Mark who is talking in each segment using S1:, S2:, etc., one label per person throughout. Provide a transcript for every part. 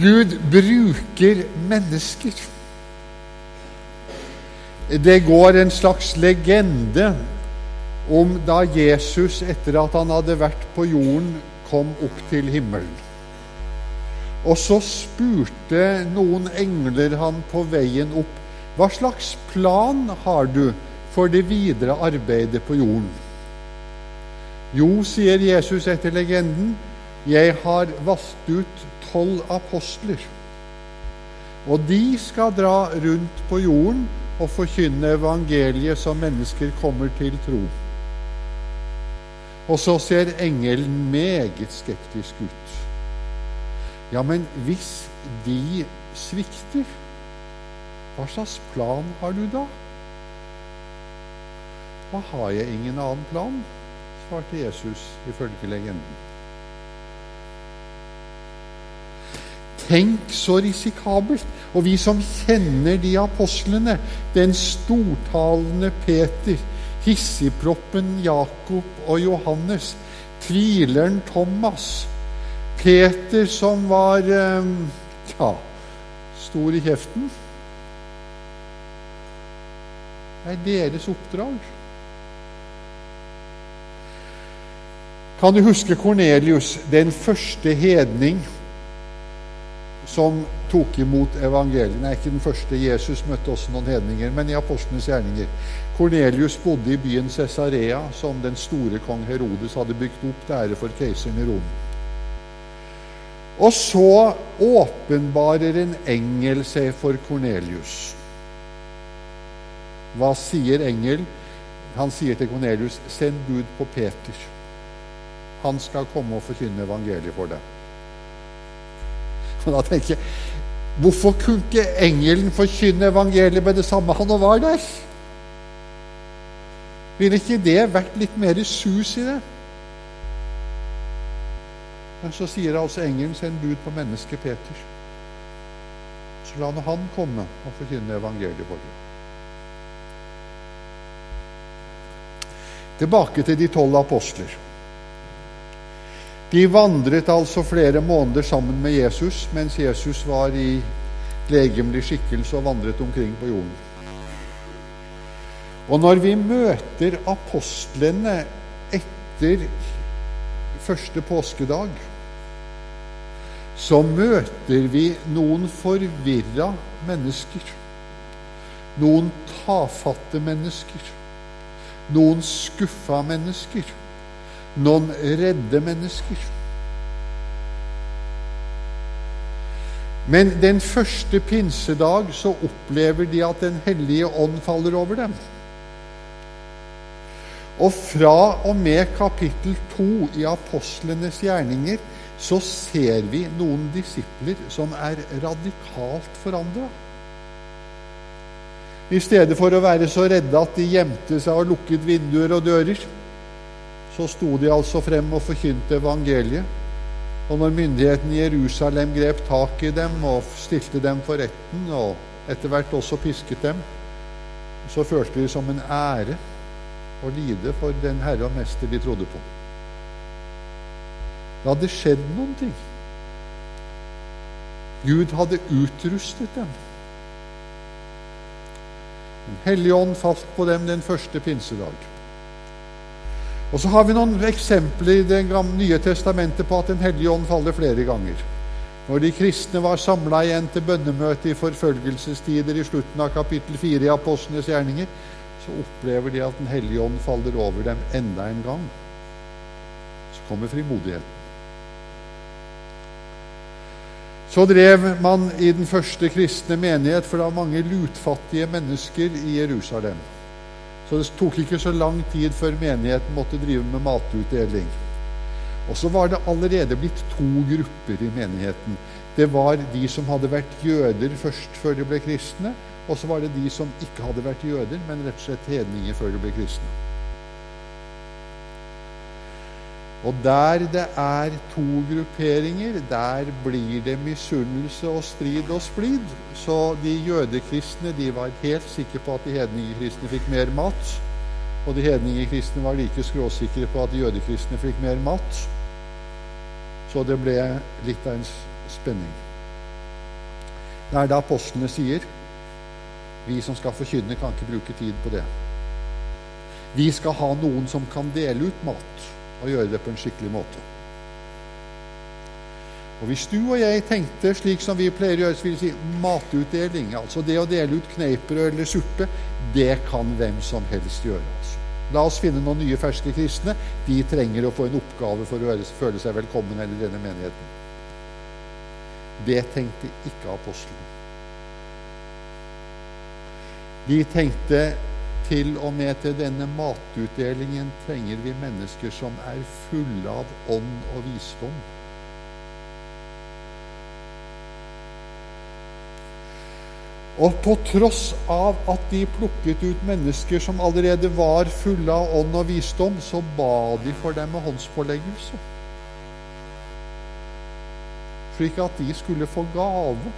S1: Gud bruker mennesker. Det går en slags legende om da Jesus, etter at han hadde vært på jorden, kom opp til himmelen. Og så spurte noen engler han på veien opp hva slags plan har du for det videre arbeidet på jorden? Jo, sier Jesus etter legenden, jeg har valgt ut tolv apostler. Og de skal dra rundt på jorden og forkynne evangeliet så mennesker kommer til tro. Og så ser engelen meget skeptisk ut. Ja, men hvis de svikter, hva slags plan har du da? Da har jeg ingen annen plan? svarte Jesus ifølge legenden. Tenk så risikabelt! Og vi som kjenner de apostlene, den stortalende Peter, hissigproppen Jakob og Johannes, tvileren Thomas, Peter som var eh, ja, stor i kjeften. Det er deres oppdrag. Kan du huske Kornelius, den første hedning som tok imot evangeliet? er ikke den første. Jesus møtte også noen hedninger, men i apostlenes gjerninger. Kornelius bodde i byen Cesarea, som den store kong Herodes hadde bygd opp til ære for keiseren i Rom. Og så åpenbarer en engel seg for Kornelius. Hva sier engel? Han sier til Kornelius, 'Send bud på Peter. Han skal komme og forkynne evangeliet for deg.' Og da tenker jeg, Hvorfor kunne ikke engelen forkynne evangeliet med det samme han var der? Ville ikke det vært litt mer sus i det? Men så sier altså engelen send bud på mennesket Peter. Så la nå han komme og forkynne evangeliet for dem. Tilbake til de tolv apostler. De vandret altså flere måneder sammen med Jesus mens Jesus var i legemlig skikkelse og vandret omkring på jorden. Og når vi møter apostlene etter første påskedag, så møter vi noen forvirra mennesker. Noen tafatte mennesker. Noen skuffa mennesker. Noen redde mennesker. Men den første pinsedag så opplever de at Den hellige ånd faller over dem. Og fra og med kapittel 2 i apostlenes gjerninger så ser vi noen disipler som er radikalt forandra. I stedet for å være så redde at de gjemte seg og lukket vinduer og dører, så sto de altså frem og forkynte evangeliet. Og når myndighetene i Jerusalem grep tak i dem og stilte dem for retten, og etter hvert også pisket dem, så følte de som en ære å lide for den Herre og Mester de trodde på. Det hadde skjedd noen ting. Gud hadde utrustet dem. Den hellige ånd falt på dem den første pinsedag. Og Så har vi noen eksempler i Det nye testamentet på at Den hellige ånd faller flere ganger. Når de kristne var samla igjen til bønnemøte i forfølgelsestider i slutten av kapittel 4 i Apostlenes gjerninger, så opplever de at Den hellige ånd faller over dem enda en gang. Så kommer frimodigheten. Så drev man i den første kristne menighet, for det var mange lutfattige mennesker i Jerusalem. Så det tok ikke så lang tid før menigheten måtte drive med matutdeling. Og så var det allerede blitt to grupper i menigheten. Det var de som hadde vært jøder først før de ble kristne, og så var det de som ikke hadde vært jøder, men rett og slett hedninger før de ble kristne. Og der det er to grupperinger, der blir det misunnelse og strid og splid. Så de jødekristne de var helt sikre på at de hedningekristne fikk mer mat. Og de hedningekristne var like skråsikre på at de jødekristne fikk mer mat. Så det ble litt av en spenning. Det er da apostlene sier vi som skal forkynne, kan ikke bruke tid på det. Vi skal ha noen som kan dele ut mat, og gjøre det på en skikkelig måte. Og Hvis du og jeg tenkte slik som vi pleier å gjøre, så vil jeg si matutdeling, altså det å dele ut kneippbrød eller suppe, det kan hvem som helst gjøre. altså. La oss finne noen nye, ferske kristne. De trenger å få en oppgave for å føle seg velkommen i denne menigheten. Det tenkte ikke apostlene. De tenkte til og med til denne matutdelingen trenger vi mennesker som er fulle av ånd og visdom. Og på tross av at de plukket ut mennesker som allerede var fulle av ånd og visdom, så ba de for dem med håndspåleggelse. Slik at de skulle få gave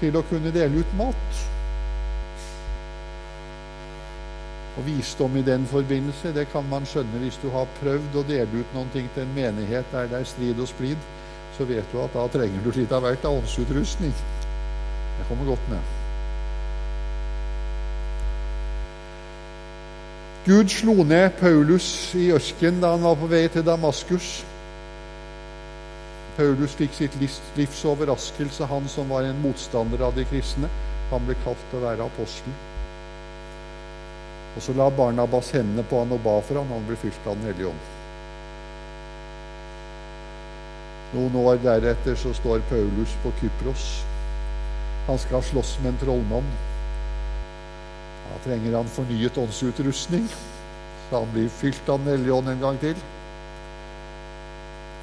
S1: til å kunne dele ut mat. Og visdom i den forbindelse, det kan man skjønne hvis du har prøvd å dele ut noen ting til en menighet der det er strid og splid, så vet du at da trenger du litt av hvert av åndsutrustning. Det kommer godt med. Gud slo ned Paulus i ørkenen da han var på vei til Damaskus. Paulus fikk sitt livs overraskelse, han som var en motstander av de kristne. Han ble kalt til å være apostel. Og så la Barnabas hendene på han og ba for han, og han ble fylt av Den hellige ånd. Noen år deretter så står Paulus på Kypros. Han skal slåss med en trollmann. Da trenger han fornyet åndsutrustning, så han blir fylt av Den hellige ånd en gang til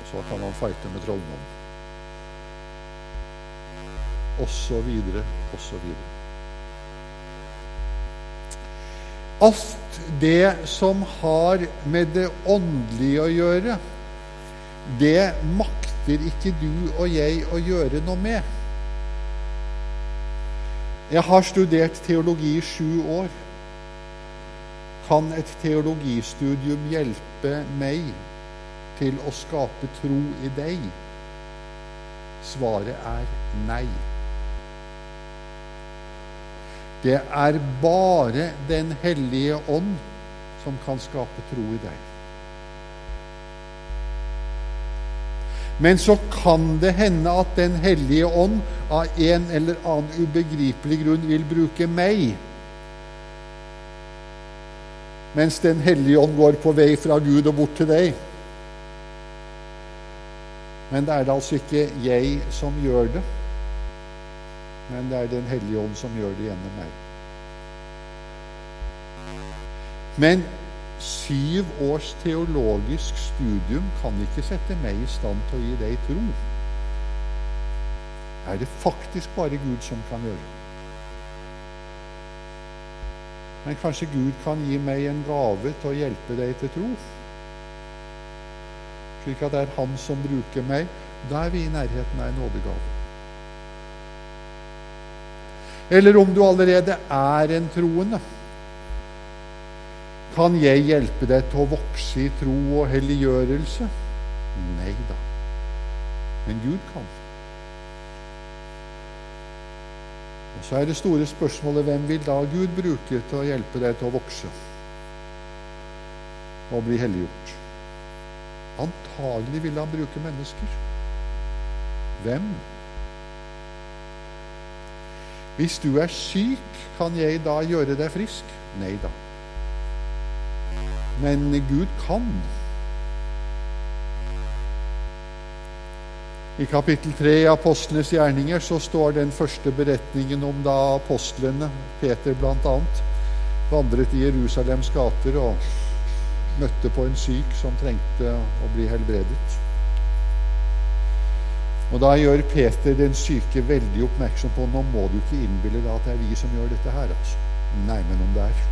S1: Og så kan han fighte med trollmannen. Og så videre, og så videre. Alt det som har med det åndelige å gjøre, det makter ikke du og jeg å gjøre noe med. Jeg har studert teologi i sju år. Kan et teologistudium hjelpe meg til å skape tro i deg? Svaret er nei. Det er bare Den hellige ånd som kan skape tro i deg. Men så kan det hende at Den hellige ånd av en eller annen ubegripelig grunn vil bruke meg. Mens Den hellige ånd går på vei fra Gud og bort til deg. Men det er det altså ikke jeg som gjør det, men det er Den hellige ånd som gjør det gjennom meg. Men syv års teologisk studium kan ikke sette meg i stand til å gi deg tro. Det er det faktisk bare Gud som kan gjøre. Men kanskje Gud kan gi meg en gave til å hjelpe deg til tro? slik at det er Han som bruker meg, da er vi i nærheten av en nådegave. Eller om du allerede er en troende, kan jeg hjelpe deg til å vokse i tro og helliggjørelse? Nei da. Men Gud kan. Og Så er det store spørsmålet hvem vil da Gud bruke til å hjelpe deg til å vokse og bli helliggjort? Antagelig vil han bruke mennesker. Hvem? Hvis du er syk, kan jeg da gjøre deg frisk? Nei da. Men Gud kan. I kapittel 3 i Apostlenes gjerninger så står den første beretningen om da apostlene, Peter bl.a., vandret i Jerusalems gater og møtte på en syk som trengte å bli helbredet. Og Da gjør Peter den syke veldig oppmerksom på nå må du ikke innbille deg at det er vi som gjør dette her. altså. Nei, men om det er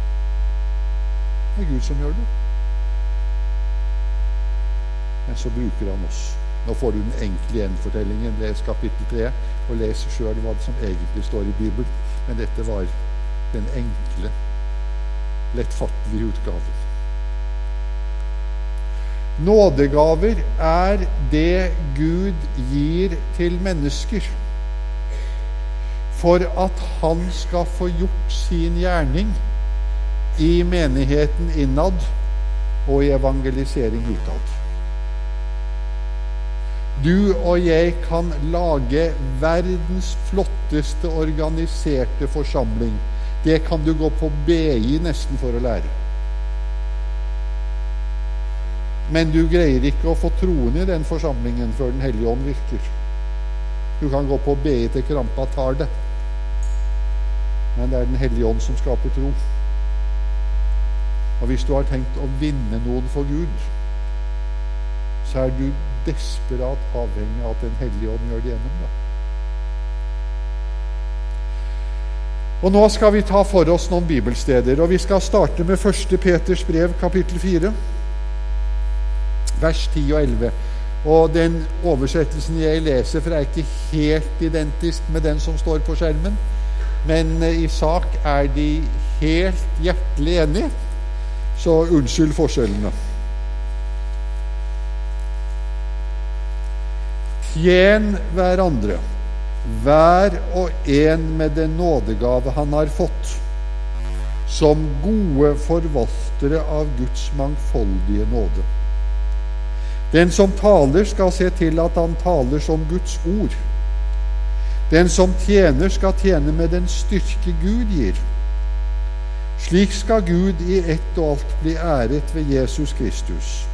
S1: Det er Gud som gjør det. Men så bruker han oss. Nå får du den enkle gjenfortellingen. Les kapittel 3, og les sjøl hva som egentlig står i Bibelen. Men dette var den enkle, lettfattelige utgaven. Nådegaver er det Gud gir til mennesker for at han skal få gjort sin gjerning i menigheten innad og i evangelisering utad. Du og jeg kan lage verdens flotteste organiserte forsamling. Det kan du gå på BI nesten for å lære. Men du greier ikke å få troen i den forsamlingen før Den hellige ånd virker. Du kan gå på BI til krampa tar det. Men det er Den hellige ånd som skaper tro. Og hvis du har tenkt å vinne noen for Gud, så er du desperat avhengig av at Den hellige ånd gjør det gjennom deg. Og Nå skal vi ta for oss noen bibelsteder, og vi skal starte med 1. Peters brev, kapittel 4, vers 10 og 11. Og Den oversettelsen jeg leser fra, er ikke helt identisk med den som står på skjermen, men i sak er de helt hjertelig enige, så unnskyld forskjellene. Tjen hverandre, hver og en med den nådegave han har fått, som gode forvaltere av Guds mangfoldige nåde. Den som taler, skal se til at han taler som Guds ord. Den som tjener, skal tjene med den styrke Gud gir. Slik skal Gud i ett og alt bli æret ved Jesus Kristus.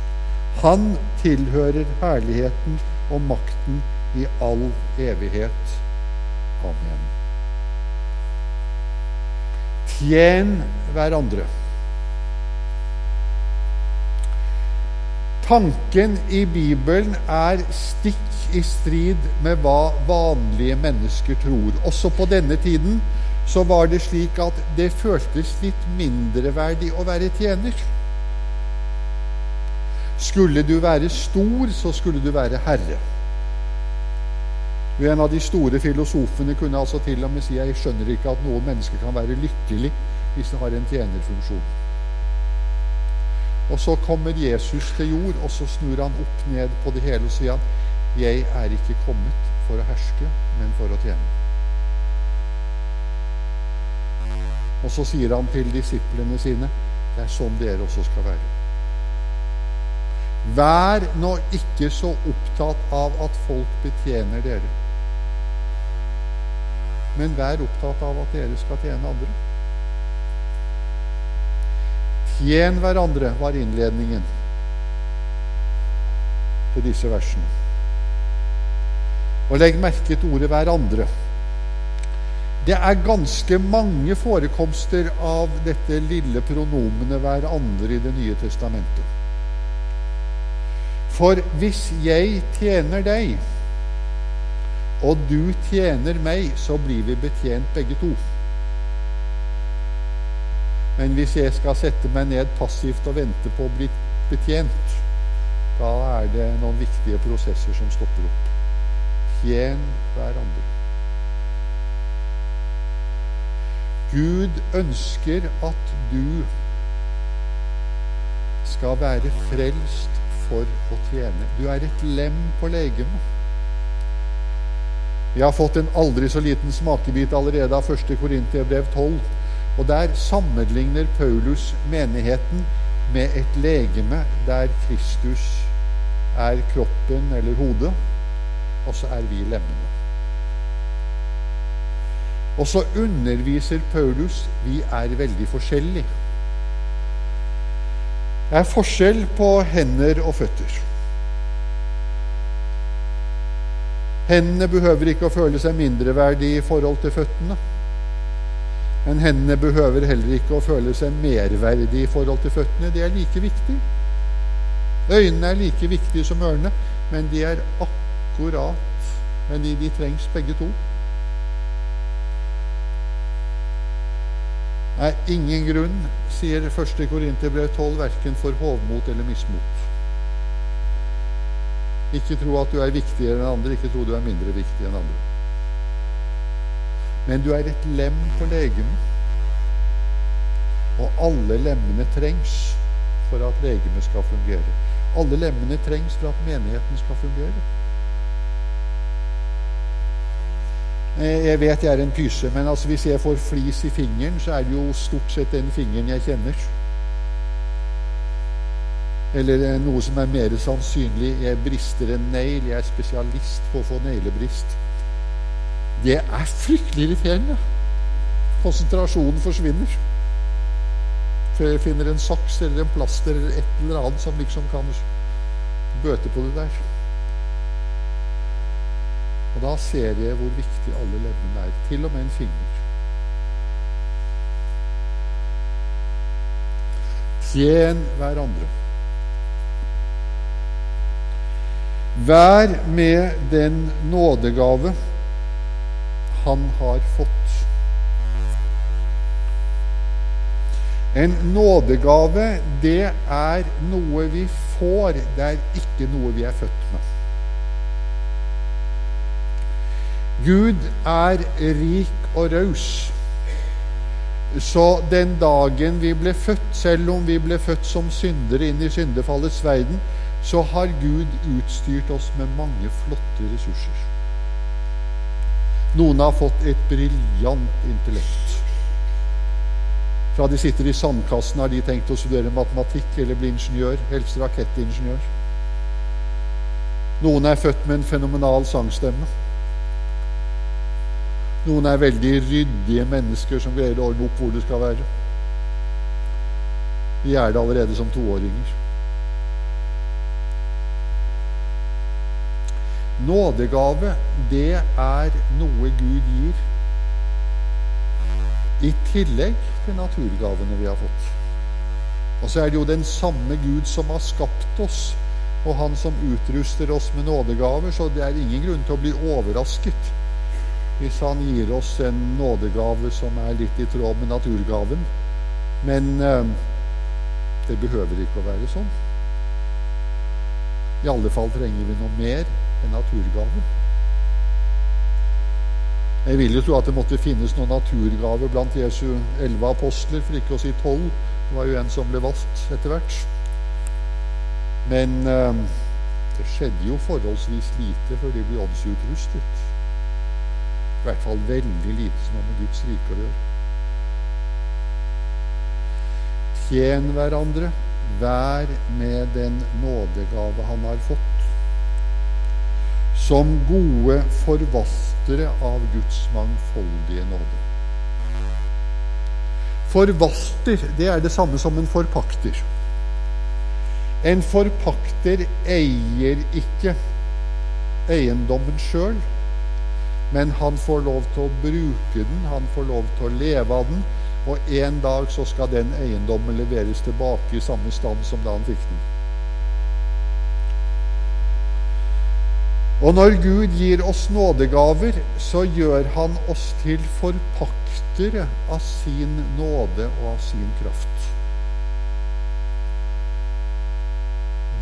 S1: Han tilhører herligheten og makten i all evighet. Amen. Tjen hverandre. Tanken i Bibelen er stikk i strid med hva vanlige mennesker tror. Også på denne tiden så var det slik at det føltes litt mindreverdig å være tjener. Skulle du være stor, så skulle du være herre. En av de store filosofene kunne altså til og med si jeg skjønner ikke at noen mennesker kan være lykkelig hvis de har en tjenerfunksjon. Og så kommer Jesus til jord, og så snur han opp ned på det hele og sier han jeg er ikke kommet for å herske, men for å tjene. Og så sier han til disiplene sine det er sånn dere også skal være. Vær nå ikke så opptatt av at folk betjener dere, men vær opptatt av at dere skal tjene andre. Tjen hverandre, var innledningen til disse versene. Og legg merke til ordet 'hverandre'. Det er ganske mange forekomster av dette lille pronomenet 'hverandre' i Det nye testamentet. For hvis jeg tjener deg, og du tjener meg, så blir vi betjent begge to. Men hvis jeg skal sette meg ned passivt og vente på å bli betjent, da er det noen viktige prosesser som stopper opp. Tjen hverandre. Gud ønsker at du skal være frelst for å tjene. Du er et lem på legemet. Vi har fått en aldri så liten smakebit allerede av 1. Korinterbrev 12. Og der sammenligner Paulus menigheten med et legeme der Kristus er kroppen eller hodet, og så er vi lemmene. Og så underviser Paulus vi er veldig forskjellige. Det er forskjell på hender og føtter. Hendene behøver ikke å føle seg mindreverdige i forhold til føttene. Men hendene behøver heller ikke å føle seg merverdige i forhold til føttene. De er like viktige. Øynene er like viktige som ørene, men de er akkurat Men de, de trengs begge to. Det er ingen grunn, sier 1. Korinterbrev 12, verken for hovmot eller mismot. Ikke tro at du er viktigere enn andre, ikke tro du er mindre viktig enn andre. Men du er et lem på legemet, og alle lemmene trengs for at legemet skal fungere. Alle lemmene trengs for at menigheten skal fungere. Eh, jeg vet jeg er en pyse, men altså hvis jeg får flis i fingeren, så er det jo stort sett den fingeren jeg kjenner. Eller eh, noe som er mer sannsynlig jeg brister en negl. Jeg er spesialist på å få neglebrist. Det er fryktelig irriterende. Konsentrasjonen forsvinner. Før jeg finner en saks eller en plaster eller et eller annet som liksom kan bøte på det der. Og da ser jeg hvor viktig alle leddene er. Til og med en finger. Tjen hverandre. Vær med den nådegave han har fått. En nådegave, det er noe vi får, det er ikke noe vi er født med. Gud er rik og raus. Så den dagen vi ble født, selv om vi ble født som syndere inn i syndefallets verden, så har Gud utstyrt oss med mange flotte ressurser. Noen har fått et briljant intellekt. Fra de sitter i sandkassen, har de tenkt å studere matematikk eller bli ingeniør, helst rakettingeniør. Noen er født med en fenomenal sangstemme. Noen er veldig ryddige mennesker som greier å ordne opp hvor det skal være. De er det allerede som toåringer. Nådegave, det er noe Gud gir i tillegg til naturgavene vi har fått. Og så er det jo den samme Gud som har skapt oss, og Han som utruster oss med nådegaver, så det er ingen grunn til å bli overrasket hvis Han gir oss en nådegave som er litt i tråd med naturgaven. Men eh, det behøver ikke å være sånn. I alle fall trenger vi noe mer en naturgave. Jeg vil jo tro at det måtte finnes noen naturgave blant Jesu elleve apostler, for ikke å si tolv. Det var jo en som ble valgt etter hvert. Men eh, det skjedde jo forholdsvis lite før de ble åndsutrustet. I hvert fall veldig lite som har med Guds rike å gjøre. Tjen hverandre, vær med den nådegave han har fått som gode forvaltere av Guds mangfoldige nåde. Forvaster, det er det samme som en forpakter. En forpakter eier ikke eiendommen sjøl, men han får lov til å bruke den, han får lov til å leve av den, og en dag så skal den eiendommen leveres tilbake i samme stand som da han fikk den. Og når Gud gir oss nådegaver, så gjør han oss til forpaktere av sin nåde og av sin kraft.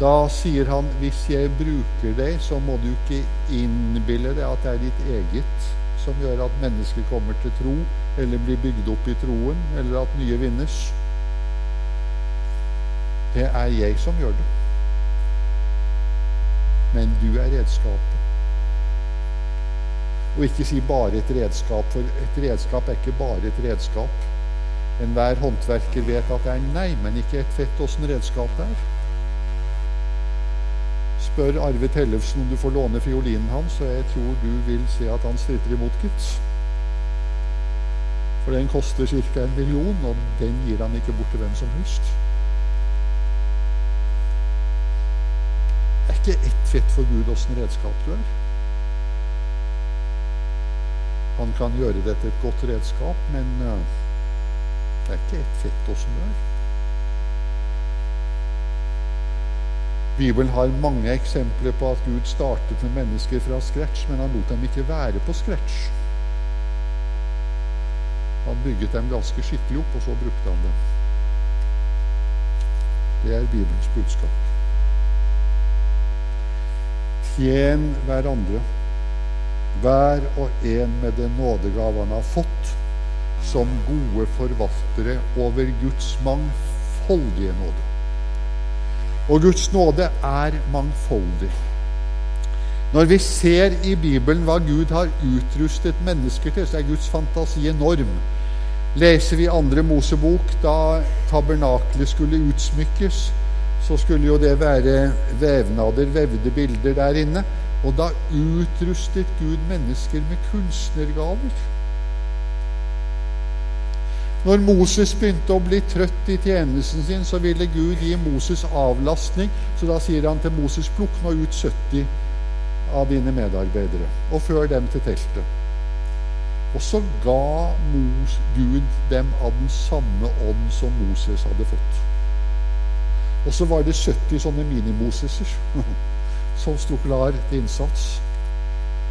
S1: Da sier han hvis jeg bruker deg, så må du ikke innbille deg at det er ditt eget som gjør at mennesker kommer til tro, eller blir bygd opp i troen, eller at nye vinnes. Det er jeg som gjør det men du er redskapet. Og ikke si bare et redskap, for et redskap er ikke bare et redskap. Enhver håndverker vet at det er nei, men ikke et fett åssen redskap det er. Spør Arve Tellefsen om du får låne fiolinen hans, og jeg tror du vil se at han stritter imot, gitt. For den koster ca. en million, og den gir han ikke bort til hvem som helst. Ikke ett fett for Gud åssen redskap du er. Han kan gjøre dette til et godt redskap, men uh, det er ikke ett fett åssen du er. Bibelen har mange eksempler på at Gud startet med mennesker fra scratch, men han lot dem ikke være på scratch. Han bygget dem ganske skikkelig opp, og så brukte han dem. Det er Bibelens budskap. Tjen hverandre, hver og en med den nådegave han har fått, som gode forvaltere over Guds mangfoldige nåde. Og Guds nåde er mangfoldig. Når vi ser i Bibelen hva Gud har utrustet mennesker til, så er Guds fantasi enorm. Leser vi andre Mosebok, da tabernaklet skulle utsmykkes, så skulle jo det være vevnader, vevde bilder der inne. Og da utrustet Gud mennesker med kunstnergaver. Når Moses begynte å bli trøtt i tjenesten sin, så ville Gud gi Moses avlastning. Så da sier han til Moses plukk nå ut 70 av dine medarbeidere og før dem til teltet. Og så ga Gud dem av den samme ånd som Moses hadde fått. Og så var det 70 sånne minimoseser som sto klar til innsats.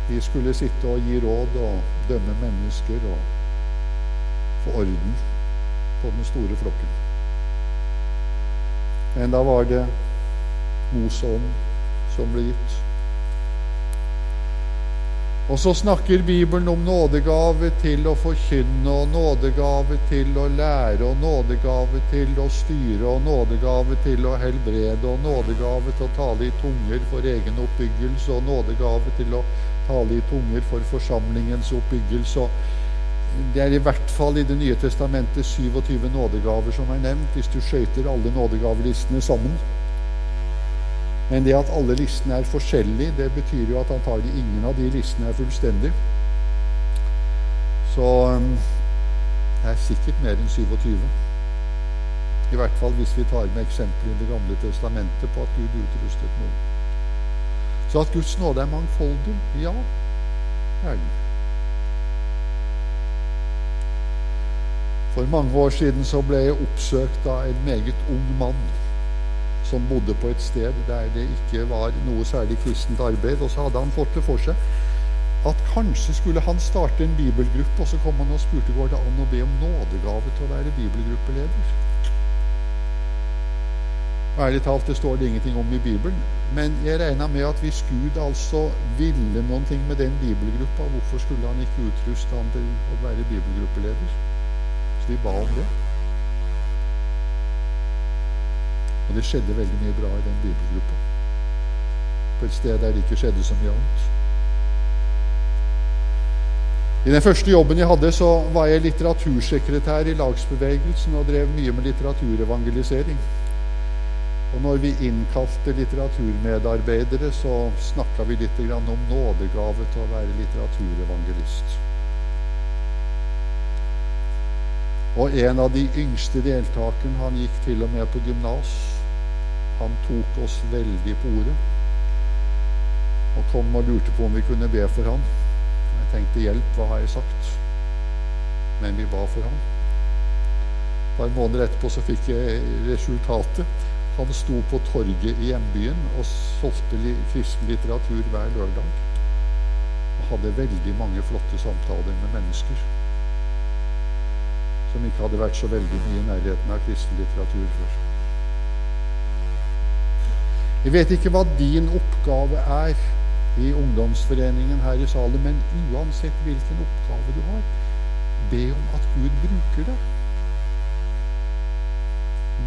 S1: De skulle sitte og gi råd og dømme mennesker og få orden på den store flokken. Men da var det Mosånd som ble gitt. Og så snakker Bibelen om nådegave til å forkynne, og nådegave til å lære, og nådegave til å styre, og nådegave til å helbrede, og nådegave til å tale i tunger for egen oppbyggelse, og nådegave til å tale i tunger for forsamlingens oppbyggelse. Det er i hvert fall i Det nye testamentet 27 nådegaver som er nevnt, hvis du skøyter alle nådegavelistene sammen. Men det at alle listene er forskjellige, det betyr jo at antagelig ingen av de listene er fullstendige. Så um, det er sikkert mer enn 27. I hvert fall hvis vi tar med eksempler i Det gamle testamentet på at Gud utrustet noen. Så at Guds nåde er mangfoldig, ja, det er den. For mange år siden så ble jeg oppsøkt av en meget ung mann som bodde på et sted der det ikke var noe særlig kristent arbeid. Og så hadde han fått det for seg at kanskje skulle han starte en bibelgruppe. Og så kom han og spurte går det an å be om nådegave til å være bibelgruppeleder. Og Ærlig talt, det står det ingenting om i Bibelen. Men jeg regna med at hvis Gud altså ville noen ting med den bibelgruppa, hvorfor skulle han ikke utruste han til å være bibelgruppeleder? Så vi ba om det. Og det skjedde veldig mye bra i den bibelgruppa. På et sted der det ikke skjedde så mye annet. I den første jobben jeg hadde, så var jeg litteratursekretær i lagsbevegelsen og drev mye med litteraturevangelisering. Og når vi innkalte litteraturmedarbeidere, så snakka vi litt om nådegave til å være litteraturevangelist. Og en av de yngste deltakerne, han gikk til og med på gymnas. Han tok oss veldig på ordet og kom og lurte på om vi kunne be for han. Jeg tenkte 'hjelp, hva har jeg sagt?' Men vi ba for han. Et par måneder etterpå så fikk jeg resultatet. Han sto på torget i hjembyen og solgte kristen litteratur hver lørdag. Og hadde veldig mange flotte samtaler med mennesker som ikke hadde vært så veldig mye i nærheten av kristen litteratur før. Jeg vet ikke hva din oppgave er i ungdomsforeningen her i salen, men uansett hvilken oppgave du har, be om at Gud bruker det.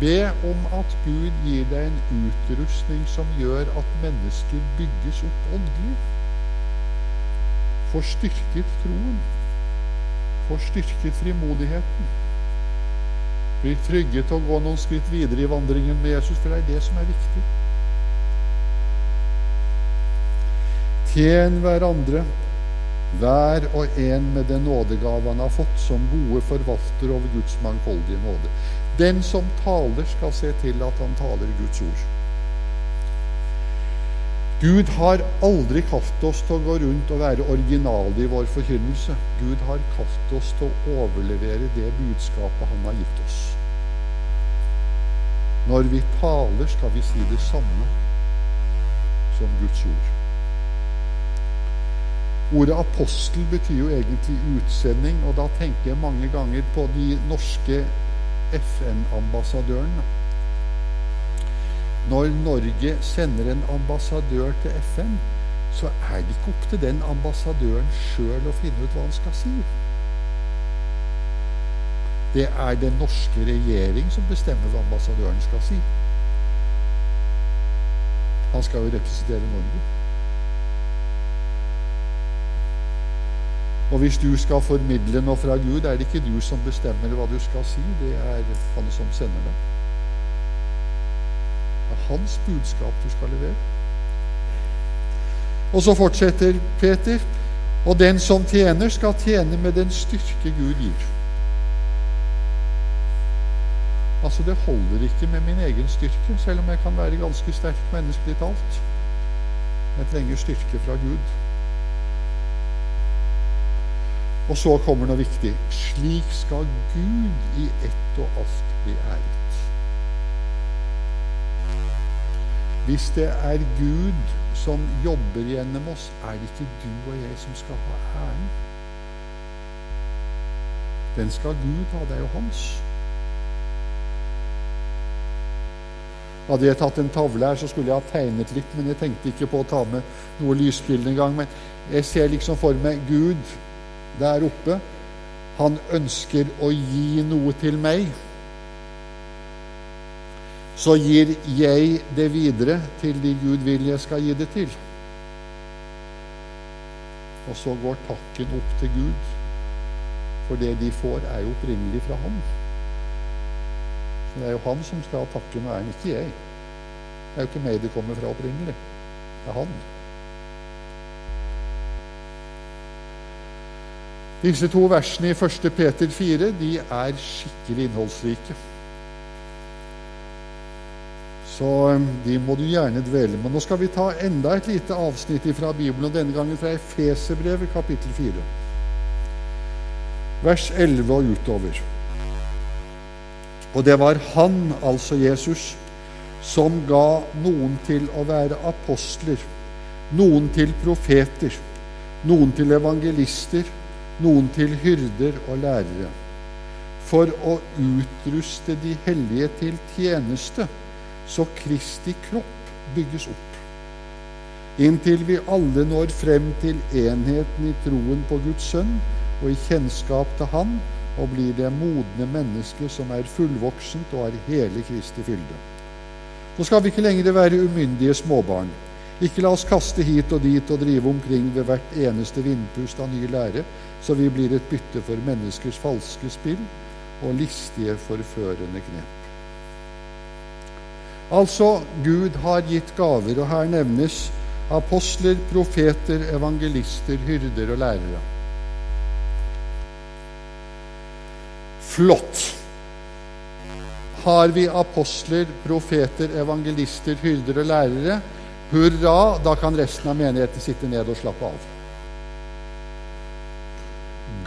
S1: Be om at Gud gir deg en utrustning som gjør at mennesker bygges opp åndelig. Får styrket troen. Får styrket frimodigheten. Blir trygge til å gå noen skritt videre i vandringen med Jesus, for det er det som er viktig. Tjen hverandre, hver og en med den nådegave han har fått, som gode forvalter over Guds mangfoldige nåde. Den som taler, skal se til at han taler Guds ord. Gud har aldri kalt oss til å gå rundt og være originale i vår forkynnelse. Gud har kalt oss til å overlevere det budskapet han har gitt oss. Når vi taler, skal vi si det samme som Guds ord. Ordet apostel betyr jo egentlig utsending, og da tenker jeg mange ganger på de norske FN-ambassadørene. Når Norge sender en ambassadør til FN, så er det ikke opp til den ambassadøren sjøl å finne ut hva han skal si. Det er den norske regjering som bestemmer hva ambassadøren skal si. Han skal jo representere Norge. Og hvis du skal formidle noe fra Gud, er det ikke du som bestemmer hva du skal si, det er han som sender deg. Det er hans budskap du skal levere. Og så fortsetter Peter. Og den som tjener, skal tjene med den styrke Gud gir. Altså, det holder ikke med min egen styrke, selv om jeg kan være ganske sterk menneskelig talt. Jeg trenger styrke fra Gud. Og så kommer noe viktig. Slik skal Gud i ett og alt bli æret. Hvis det er Gud som jobber gjennom oss, er det ikke du og jeg som skal ha æren. Den skal Gud ha. Det er jo hans. Hadde jeg tatt en tavle her, så skulle jeg ha tegnet litt, men jeg tenkte ikke på å ta med noe lysbilde engang. Men jeg ser liksom for meg Gud der oppe. Han ønsker å gi noe til meg. Så gir jeg det videre til de Gud vil jeg skal gi det til. Og så går takken opp til Gud. For det de får, er jo opprinnelig fra ham. Så det er jo han som skal ha takken og æren, ikke jeg. Det er jo ikke meg det kommer fra opprinnelig. Det er han. Disse to versene i 1. Peter 4 de er skikkelig innholdsrike. Så um, de må du gjerne dvele med. Nå skal vi ta enda et lite avsnitt fra Bibelen, og denne gangen fra Efeserbrevet, kapittel 4. Vers 11 og utover. Og det var han, altså Jesus, som ga noen til å være apostler, noen til profeter, noen til evangelister, noen til hyrder og lærere, for å utruste de hellige til tjeneste, så Kristi kropp bygges opp, inntil vi alle når frem til enheten i troen på Guds sønn og i kjennskap til Han, og blir det modne mennesket som er fullvoksent og har hele Kristi fylde. Så skal vi ikke lenger være umyndige småbarn. Ikke la oss kaste hit og dit og drive omkring ved hvert eneste vindpust av ny lære, så vi blir et bytte for menneskers falske spill og listige, forførende knep. Altså, Gud har gitt gaver, og her nevnes apostler, profeter, evangelister, hyrder og lærere. Flott! Har vi apostler, profeter, evangelister, hyrder og lærere, hurra, da kan resten av menigheten sitte ned og slappe av.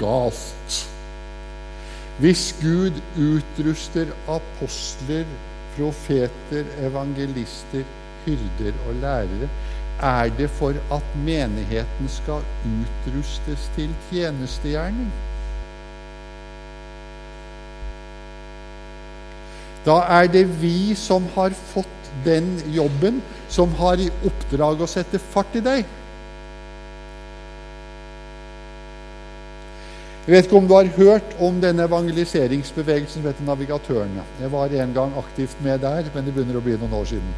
S1: Galt. Hvis Gud utruster apostler, profeter, evangelister, hyrder og lærere, er det for at menigheten skal utrustes til tjenestegjerning. Da er det vi som har fått den jobben, som har i oppdrag å sette fart i deg. Jeg vet ikke om du har hørt om denne evangeliseringsbevegelsen som heter Navigatørene. Jeg var en gang aktivt med der, men det begynner å bli noen år siden.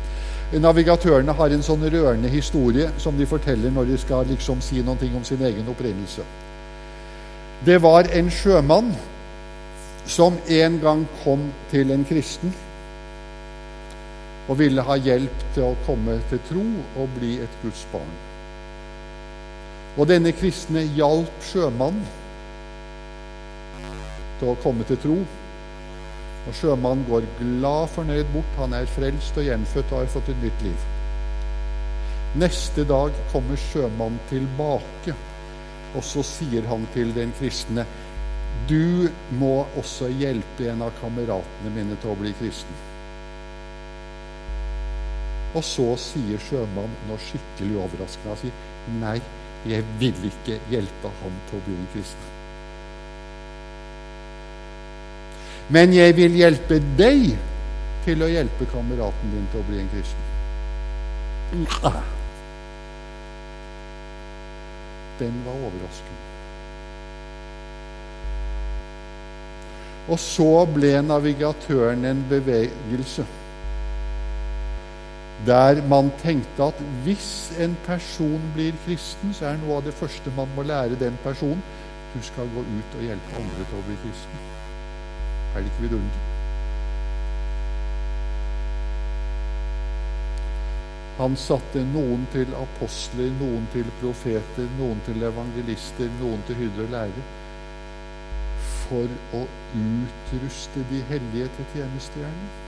S1: Navigatørene har en sånn rørende historie som de forteller når de skal liksom si noe om sin egen opprinnelse. Det var en sjømann som en gang kom til en kristen og ville ha hjelp til å komme til tro og bli et Guds barn. Og denne kristne hjalp sjømannen til å komme til tro. Og sjømannen går glad fornøyd bort. Han er frelst og gjenfødt og har fått et nytt liv. Neste dag kommer sjømannen tilbake, og så sier han til den kristne du må også hjelpe en av kameratene mine til å bli kristen. Og så sier sjømannen noe skikkelig overraskende. Han sier, 'Nei, jeg vil ikke hjelpe han til å bli en kristen.' Men jeg vil hjelpe deg til å hjelpe kameraten din til å bli en kristen. Den var overraskende. Og så ble navigatøren en bevegelse. Der man tenkte at hvis en person blir kristen, så er noe av det første man må lære den personen du skal gå ut og hjelpe andre til å bli kristne. Er det ikke vidunderlig? Han satte noen til apostler, noen til profeter, noen til evangelister, noen til hyrder og lærere for å utruste de hellige til tjenestegjerning.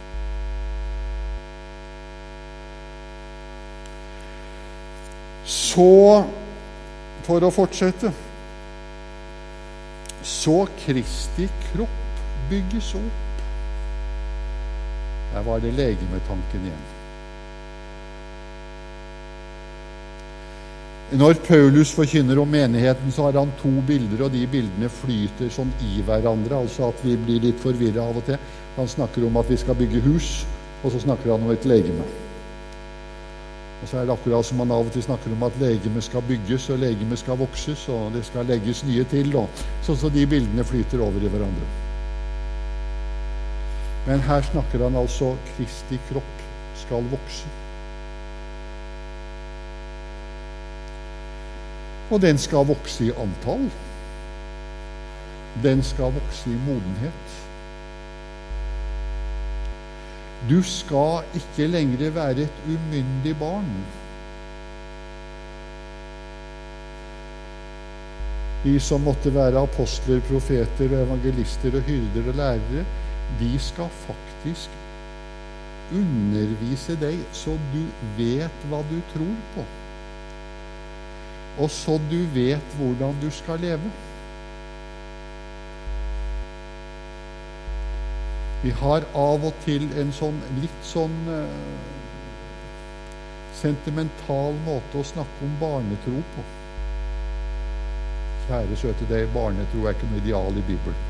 S1: Så, for å fortsette Så Kristi kropp bygges opp. Der var det legemetanken igjen. Når Paulus forkynner om menigheten, så har han to bilder, og de bildene flyter sånn i hverandre, altså at vi blir litt forvirra av og til. Han snakker om at vi skal bygge hus, og så snakker han om et legeme. Og så er det akkurat som han av og til snakker om at legemet skal bygges, og legemet skal vokses, og det skal legges nye til. Og sånn så de bildene flyter over i hverandre. Men her snakker han altså Kristi kropp skal vokse. Og den skal vokse i antall. Den skal vokse i modenhet. Du skal ikke lenger være et umyndig barn. De som måtte være apostler, profeter, og evangelister og hyrder og lærere, de skal faktisk undervise deg så du vet hva du tror på og så du vet hvordan du skal leve. Vi har av og til en sånn litt sånn uh, sentimental måte å snakke om barnetro på. Kjære søte deg, barnetro er ikke noe ideal i Bibelen.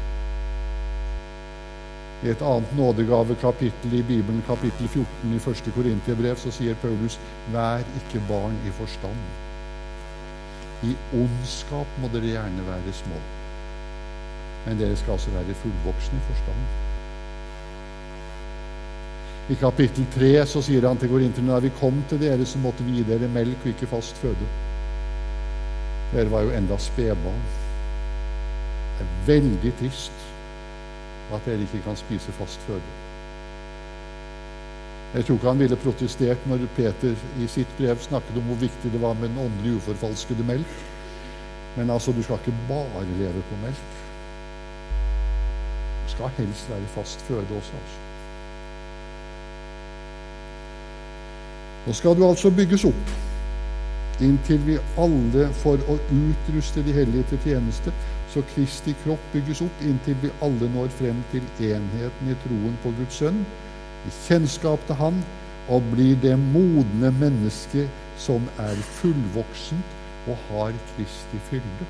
S1: I et annet nådegavekapittel i Bibelen, kapittel 14 i første Korintiebrev, så sier Paulus 'Vær ikke barn i forstand'. I ondskap må dere gjerne være små, men dere skal altså være fullvoksne i forstand. I kapittel 3 så sier han til korinterne da vi kom til dere, så måtte vi gi dere melk og ikke fast føde. Dere var jo enda spedbarn. Det er veldig trist at dere ikke kan spise fast føde. Jeg tror ikke han ville protestert når Peter i sitt brev snakket om hvor viktig det var med den åndelig uforfalskede melk. Men altså, du skal ikke bare leve på melk. Du skal helst være fast føde også. altså. Nå skal du altså bygges opp inntil vi alle for å utruste de hellige til tjeneste, så Kristi kropp bygges opp inntil vi alle når frem til enheten i troen på Guds sønn i kjennskap til Han og blir det modne mennesket som er fullvoksent og har Kristi fylde.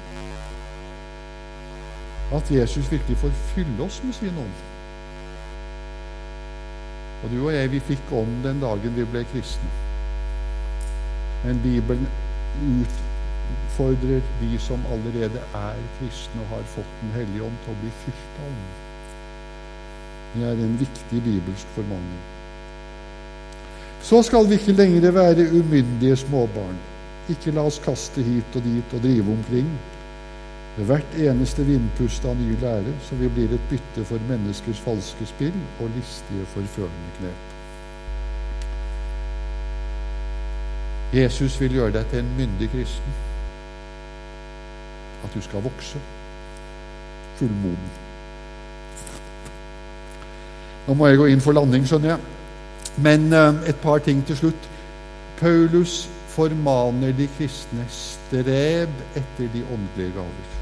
S1: At Jesus virkelig får fylle oss med sin ånd. Og du og jeg, vi fikk ånd den dagen vi ble kristne. Men Bibelen utfordrer de som allerede er kristne og har fått Den hellige ånd, til å bli fylt av ånden. Det er en viktig bibelsk formaning. Så skal vi ikke lenger være umyndige småbarn. Ikke la oss kaste hit og dit og drive omkring ved hvert eneste vindpust av ny lære, så vi blir et bytte for menneskers falske spill og listige, forførende knep. Jesus vil gjøre deg til en myndig kristen. At du skal vokse fullmoden. Nå må jeg gå inn for landing, skjønner jeg. Men uh, et par ting til slutt. Paulus formaner de kristne strev etter de åndelige gaver.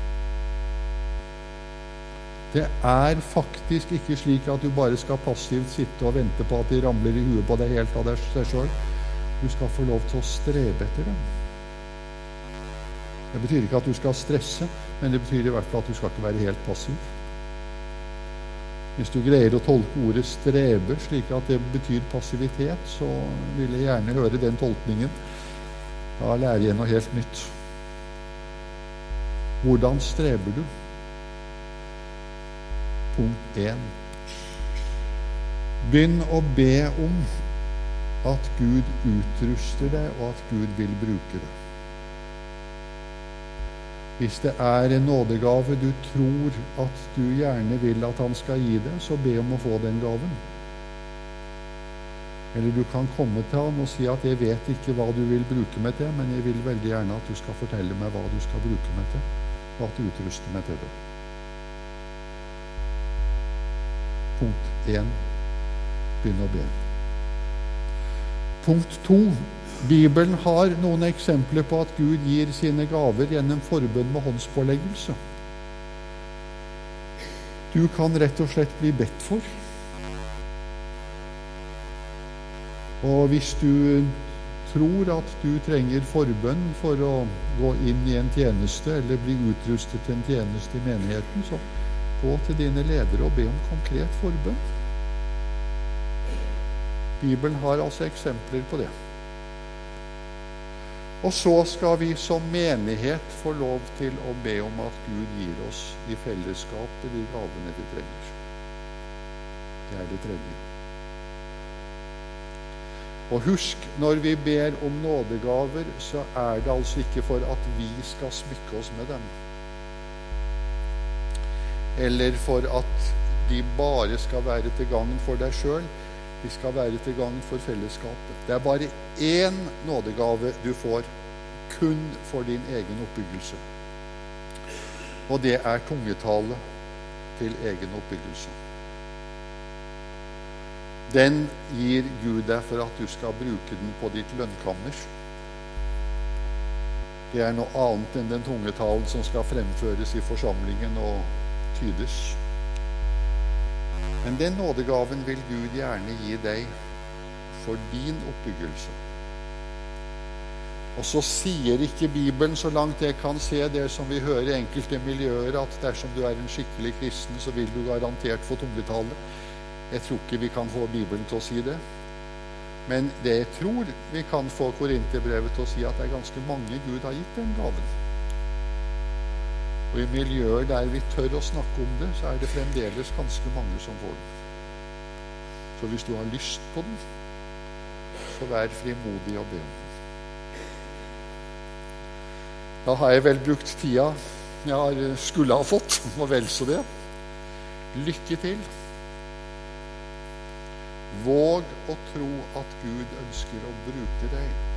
S1: Det er faktisk ikke slik at du bare skal passivt sitte og vente på at de ramler i huet på deg helt av deg sjøl. Du skal få lov til å strebe etter dem. Det betyr ikke at du skal stresse, men det betyr i hvert fall at du skal ikke være helt passiv. Hvis du greier å tolke ordet 'strebe' slik at det betyr passivitet, så vil jeg gjerne høre den tolkningen. Da lærer jeg noe helt nytt. Hvordan streber du? Punkt 1. Begynn å be om at Gud utruster deg, og at Gud vil bruke deg. Hvis det er en nådegave du tror at du gjerne vil at han skal gi deg, så be om å få den gaven. Eller du kan komme til han og si at 'jeg vet ikke hva du vil bruke meg til, men jeg vil veldig gjerne at du skal fortelle meg hva du skal bruke meg til, og at du utruster meg til det'. Punkt 1. Begynn å be. Punkt to. Bibelen har noen eksempler på at Gud gir sine gaver gjennom forbønn med håndspåleggelse. Du kan rett og slett bli bedt for. Og hvis du tror at du trenger forbønn for å gå inn i en tjeneste eller bli utrustet til en tjeneste i menigheten, så gå til dine ledere og be om konkret forbønn. Bibelen har altså eksempler på det. Og så skal vi som menighet få lov til å be om at Gud gir oss i fellesskapet de gavene vi trenger. Det er det tredje. Og husk, når vi ber om nådegaver, så er det altså ikke for at vi skal smykke oss med dem. Eller for at de bare skal være til gagn for deg sjøl. De skal være til gagn for fellesskapet. Det er bare én nådegave du får, kun for din egen oppbyggelse. Og det er tungetale til egen oppbyggelse. Den gir Gud deg for at du skal bruke den på ditt lønnkammer. Det er noe annet enn den tungetalen som skal fremføres i forsamlingen og tydes. Men den nådegaven vil Gud gjerne gi deg for din oppbyggelse. Og så sier ikke Bibelen, så langt jeg kan se det som vi hører i enkelte miljøer, at dersom du er en skikkelig kristen, så vil du garantert få tungetale. Jeg tror ikke vi kan få Bibelen til å si det. Men det jeg tror vi kan få Korinterbrevet til å si, at det er ganske mange Gud har gitt den gaven. Og i miljøer der vi tør å snakke om det, så er det fremdeles ganske mange som får den. Så hvis du har lyst på den, så vær frimodig og be om den. Da har jeg vel brukt tida jeg skulle ha fått, og vel så det. Lykke til. Våg å tro at Gud ønsker å bruke deg.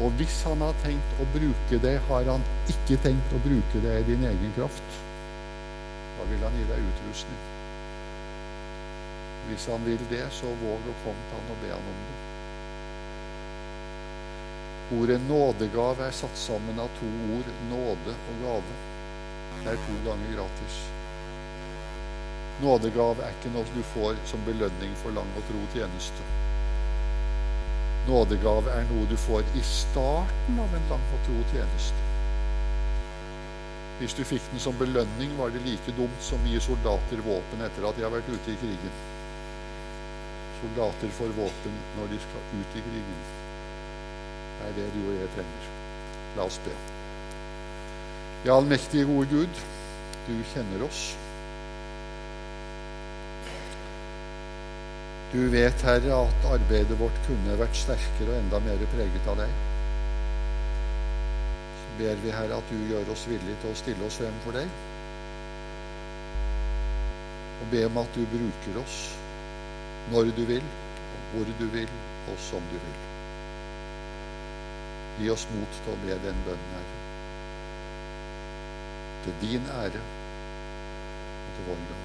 S1: Og hvis han har tenkt å bruke det, har han ikke tenkt å bruke det i din egen kraft. Da vil han gi deg utrustning. Hvis han vil det, så våg å komme til han og be han om det. Ordet nådegave er satt sammen av to ord, nåde og gave. Det er to ganger gratis. Nådegave er ikke noe du får som belønning for lang og tro tjeneste. Nådegave er noe du får i starten av en lang og tro tjeneste. Hvis du fikk den som belønning, var det like dumt som å gi soldater våpen etter at de har vært ute i krigen. Soldater får våpen når de skal ut i krigen. Det er det du og jeg trenger. La oss be. Ja, allmektige, gode Gud, du kjenner oss. Du vet, Herre, at arbeidet vårt kunne vært sterkere og enda mer preget av deg. Så ber vi, Herre, at du gjør oss villige til å stille oss frem for deg. Og be om at du bruker oss når du vil, hvor du vil, og som du vil. Gi oss mot til å be den bønnen, Herre. Til din ære og til vår. Amen.